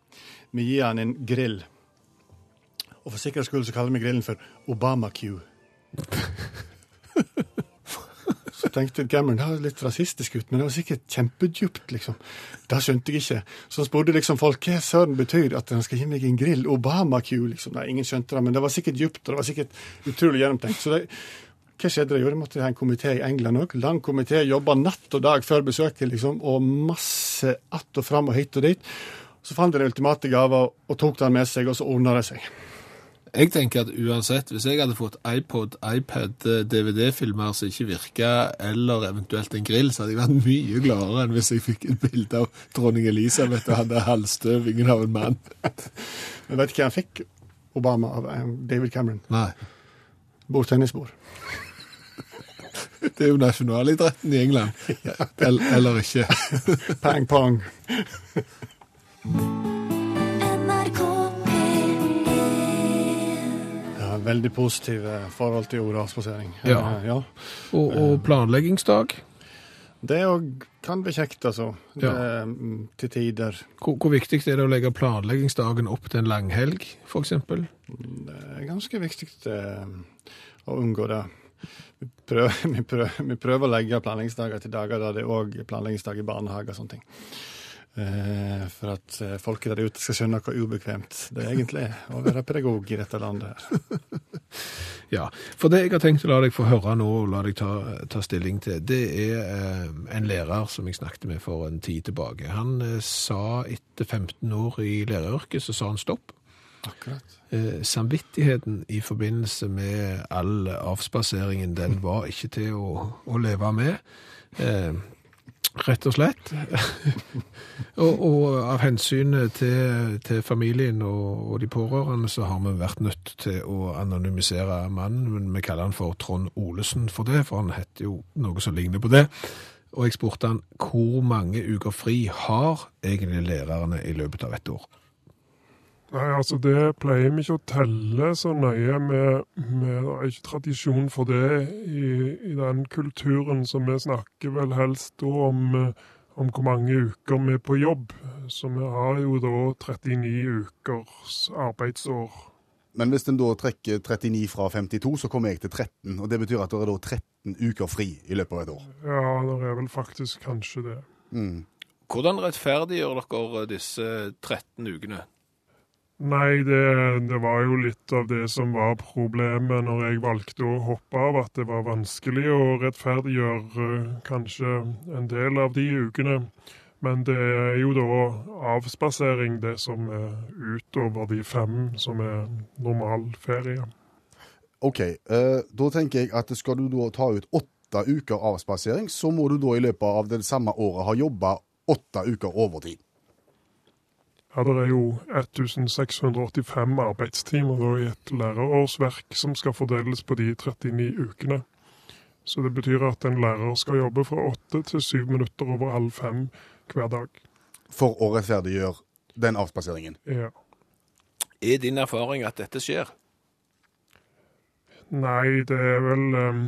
vi gir han en grill. Og for sikkerhets skyld så kaller vi grillen for Obama-Q. Så tenkte Cameron det var litt rasistisk ut, men det var sikkert kjempedypt, liksom. Det skjønte jeg ikke. Så han spurte liksom folk hva søren betyr at han skal gi meg en grill. Obama-Q, liksom. Nei, ingen skjønte det, men det var sikkert djupt, og det var sikkert utrolig gjennomtenkt. Så det, hva skjedde? Jo, det måtte ha en komité i England òg. Lang komité, jobba natt og dag før besøket, liksom, og masse att og fram og hit og dit. Så fant de den ultimate gava og tok den med seg, og så ordna det seg. Jeg tenker at uansett, hvis jeg hadde fått iPod, iPad, eh, DVD-filmer som ikke virka, eller eventuelt en grill, så hadde jeg vært mye gladere enn hvis jeg fikk et bilde av dronning Elisabeth og han hadde halvstøvingen av en mann. Men vet du hva han fikk, Obama, av eh, David Cameron? Nei. Bordtennisbord. Det er jo nasjonalidretten i England. Eller, eller ikke. Pang veldig positive forhold til jorda-spasering. Ja. Eh, ja. Og, og planleggingsdag. Det òg kan bli kjekt, altså. Ja. Det, mm, til tider. Hvor, hvor viktig er det å legge planleggingsdagen opp til en langhelg, f.eks.? Det er ganske viktig eh, å unngå det. Vi prøver, vi, prøver, vi prøver å legge planleggingsdager til dager der det er òg planleggingsdag i barnehage og sånne ting. Eh, for at eh, folket der ute skal skjønne hvor ubekvemt det egentlig er å være pedagog i dette landet. her. Ja, for det jeg har tenkt å la deg få høre nå, og la deg ta, ta stilling til, det er eh, en lærer som jeg snakket med for en tid tilbake. Han eh, sa etter 15 år i læreryrket, så sa han stopp. Akkurat. Eh, samvittigheten i forbindelse med all avspaseringen, den var ikke til å, å leve med. Rett og slett. og, og av hensyn til, til familien og, og de pårørende så har vi vært nødt til å anonymisere mannen, men vi kaller han for Trond Olesen for det, for han heter jo noe som ligner på det. Og jeg spurte han hvor mange uker fri har egentlig lærerne i løpet av et år? Nei, altså det pleier vi ikke å telle så nøye. Vi, vi har ikke tradisjon for det i, i den kulturen, så vi snakker vel helst da om, eh, om hvor mange uker vi er på jobb. Så vi har jo da 39 ukers arbeidsår. Men hvis en da trekker 39 fra 52, så kommer jeg til 13. Og det betyr at det er da 13 uker fri i løpet av et år. Ja, det er vel faktisk kanskje det. Mm. Hvordan rettferdiggjør dere disse 13 ukene? Nei, det, det var jo litt av det som var problemet når jeg valgte å hoppe av, at det var vanskelig å rettferdiggjøre eh, kanskje en del av de ukene. Men det er jo da avspasering, det som er utover de fem som er normal ferie. OK, eh, da tenker jeg at skal du da ta ut åtte uker avspasering, så må du da i løpet av det samme året ha jobba åtte uker overtid. Ja, det er jo 1685 arbeidstimer da i et lærerårsverk som skal fordeles på de 39 ukene. Så det betyr at en lærer skal jobbe fra åtte til syv minutter over halv fem hver dag. For å rettferdiggjøre den avspaseringen. Ja. Er din erfaring at dette skjer? Nei, det er vel eh,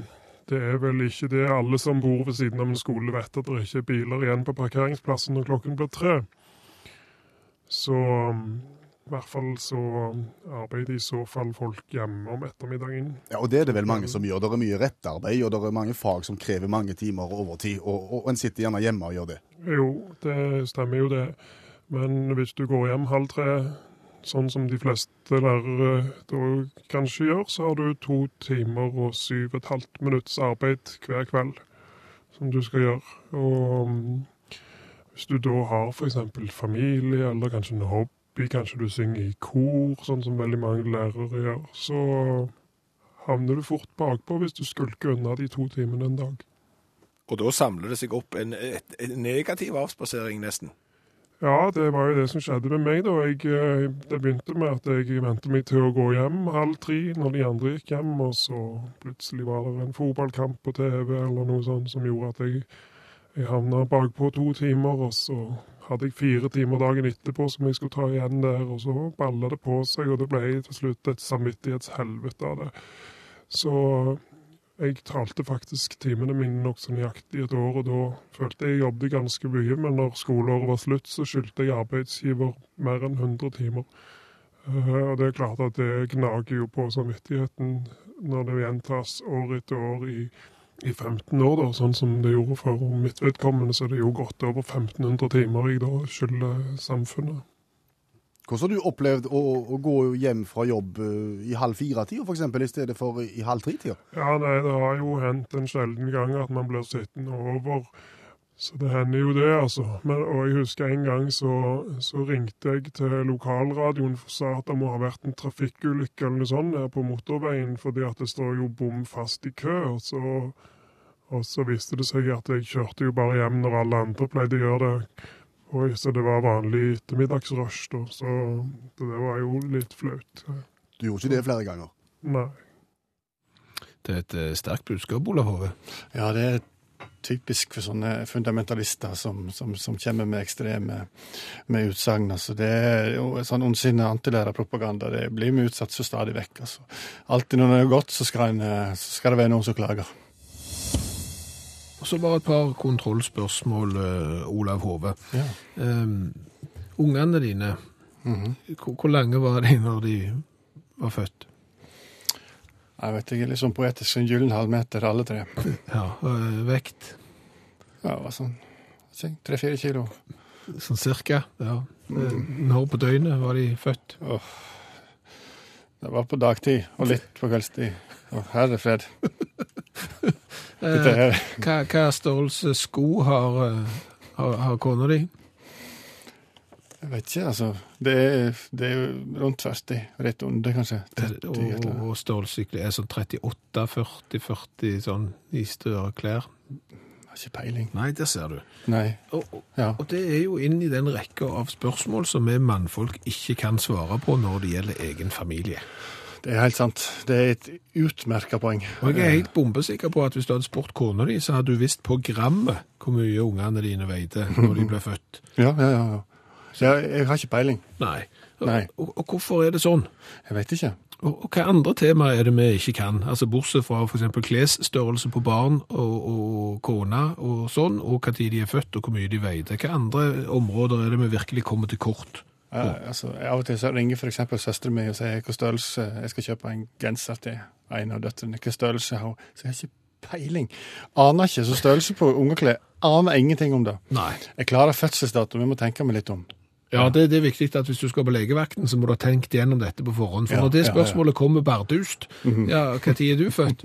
Det er vel ikke det. Alle som bor ved siden av en skole vet at det ikke er biler igjen på parkeringsplassen når klokken blir tre. Så i hvert fall så arbeider i så fall folk hjemme om ettermiddagen. Ja, og det er det vel mange som gjør. Det er mye rettarbeid, og det er mange fag som krever mange timer overtid, og, og en sitter gjerne hjemme og gjør det. Jo, det stemmer jo det. Men hvis du går hjem halv tre, sånn som de fleste lærere da kanskje gjør, så har du to timer og syv og et halvt minutts arbeid hver kveld som du skal gjøre. Og hvis du da har f.eks. familie, eller kanskje en hobby, kanskje du synger i kor, sånn som veldig mange lærere gjør, så havner du fort bakpå hvis du skulker unna de to timene en dag. Og da samler det seg opp en, et, en negativ avspasering nesten. Ja, det var jo det som skjedde med meg. da. Jeg, eh, det begynte med at jeg vente meg til å gå hjem halv tre når de andre gikk hjem, og så plutselig var det en fotballkamp på TV eller noe sånt som gjorde at jeg, jeg havna bakpå to timer, og så hadde jeg fire timer dagen etterpå som jeg skulle ta igjen der, og så balla det på seg, og det ble til slutt et samvittighetshelvete av det. Så jeg talte faktisk timene mine nokså nøyaktig et år, og da følte jeg jobbet ganske mye, men når skoleåret var slutt, så skyldte jeg arbeidsgiver mer enn 100 timer. Eh, og det er klart at det gnager jo på samvittigheten når det gjentas år etter år i, i 15 år, da, sånn som det gjorde for mitt vedkommende, så er det jo godt over 1500 timer jeg da skylder samfunnet. Hvordan har du opplevd å, å gå hjem fra jobb eh, i halv fire-tida f.eks., i stedet for i halv tre-tida? Ja, nei, det har jo hendt en sjelden gang at man blir sittende over. Så det hender jo det, altså. Men, og jeg husker en gang så, så ringte jeg til lokalradioen og sa at det må ha vært en trafikkulykke eller noe sånt her på motorveien, fordi at det står jo bom fast i kø. Og så, og så viste det seg at jeg kjørte jo bare hjem når alle andre pleide å gjøre det. Oi, så det var vanlig ettermiddagsrush, da. Så det var jo litt flaut. Du gjorde ikke det flere ganger. Nei. Det er et eh, sterkt budskap, Olav Hove. Ja, det er typisk for sånne fundamentalister som, som, som kommer med ekstreme med utsagn. Altså, det er jo sånn ondsinna antilærerpropaganda. Det blir vi utsatt for stadig vekk. Altså. Alltid når det er godt, så skal, en, så skal det være noen som klager. Og så bare et par kontrollspørsmål, eh, Olav Hove. Ja. Um, ungene dine, hvor, hvor lange var de når de var født? Jeg vet ikke, sånn poetisk en gyllen halvmeter, alle tre. Ja, eh, Vekt? Ja, hva sånn tre-fire kilo. Sånn cirka? Ja. Eh, Når på døgnet var de født? Det var på dagtid, og litt på kveldstid. Oh, herre fred. Eh, hva, hva størrelse sko har, har, har kona di? Jeg vet ikke, altså. Det er, det er rundt 40, rett under, kanskje. 30, Og, og stålsykler er sånn 38, 40, 40 sånn i større klær? Har ikke peiling. Nei, der ser du. Nei. Og, og, Ja. og det er jo inn i den rekka av spørsmål som vi mannfolk ikke kan svare på når det gjelder egen familie. Det er helt sant. Det er et utmerka poeng. Og jeg er helt bombesikker på at hvis du hadde spurt kona di, så hadde du visst på grammet hvor mye ungene dine veide når de ble født. Ja, ja, ja. Så jeg, jeg har ikke peiling. Nei. Og, Nei. Og, og hvorfor er det sånn? Jeg vet ikke. Og, og hva andre temaer er det vi ikke kan? Altså Bortsett fra f.eks. klesstørrelse på barn og, og kone og sånn, og tid de er født og hvor mye de veide. Hva andre områder er det vi virkelig kommer til kort? Ja, altså, av og til så ringer f.eks. søsteren min og sier hva størrelse jeg skal kjøpe en genser til en av døtrene. Hva størrelse har hun? Så jeg har ikke peiling. Aner ikke. Så størrelse på ungeklær aner ingenting om det. Nei. Jeg klarer fødselsdato, vi må tenke meg litt om. Ja, det, det er viktig at hvis du skal på legevakten, så må du ha tenkt gjennom dette på forhånd. For Ja, når det ja, ja. spørsmålet kommer bardust, ja, hva tid er du født?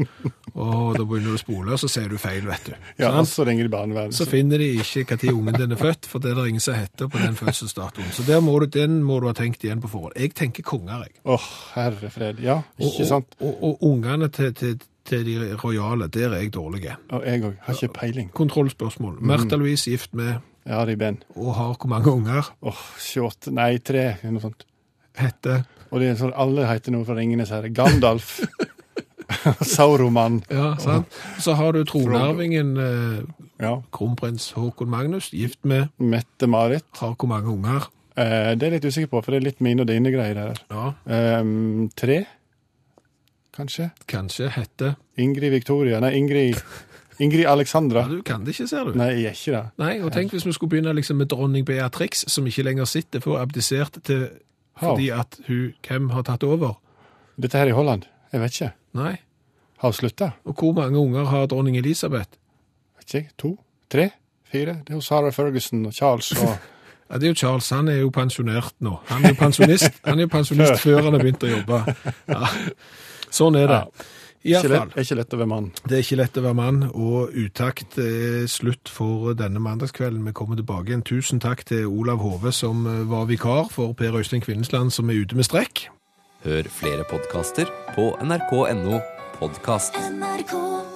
Og da begynner du å spole, og så sier du feil, vet du. Ja, sånn? så ringer de barnevernet. Så finner de ikke tid ungen din er født, for det er det ingen som heter på den fødselsdatoen. Så der må du, den må du ha tenkt igjen på forhånd. Jeg tenker konger, jeg. Åh, herre fred. Ja, ikke og, sant? Og, og, og ungene til, til, til de rojale, der er jeg dårlig. Og jeg òg. Har ikke peiling. Kontrollspørsmål. Märtha Louise gift med Ja, i ben. og har hvor mange unger? Åh, 28 Nei, tre, noe sånt. Hette? Og det er sånn, alle heter noe fra Ringenes herre. Gandalf. Sauroman. Ja, sant? Så har du tronarvingen eh, Ja. kronprins Håkon Magnus, gift med Mette-Marit. har hvor mange unger? Eh, det er jeg litt usikker på, for det er litt mine og dine greier der. Ja, Eh, tre, kanskje? kanskje Hette? Ingrid Victoria. Nei, Ingrid, Ingrid Alexandra. Ja, du kan det ikke, ser du. Nei, jeg er ikke det. Nei, og tenk hvis vi skulle begynne liksom med dronning Beatrix, som ikke lenger sitter, for abdisert til fordi at hun Hvem har tatt over? Dette her i Holland? Jeg vet ikke. Nei. Har hun slutta? Og hvor mange unger har dronning Elisabeth? Vet ikke. To? Tre? Fire? Det er jo Sarah Ferguson og Charles og Ja, det er jo Charles, han er jo pensjonert nå. Han er jo pensjonist, han er jo pensjonist før han har begynt å jobbe. Ja. Sånn er det. I ikke hvert fall. lett, er ikke lett å være mann. Det er ikke lett å være mann, og utakt er slutt for denne mandagskvelden. Vi kommer tilbake igjen. Tusen takk til Olav Hove, som eh, var vikar for Per Øystein Kvinnesland, som er ute med strekk. Hør flere podkaster på nrk.no podkast. NRK P3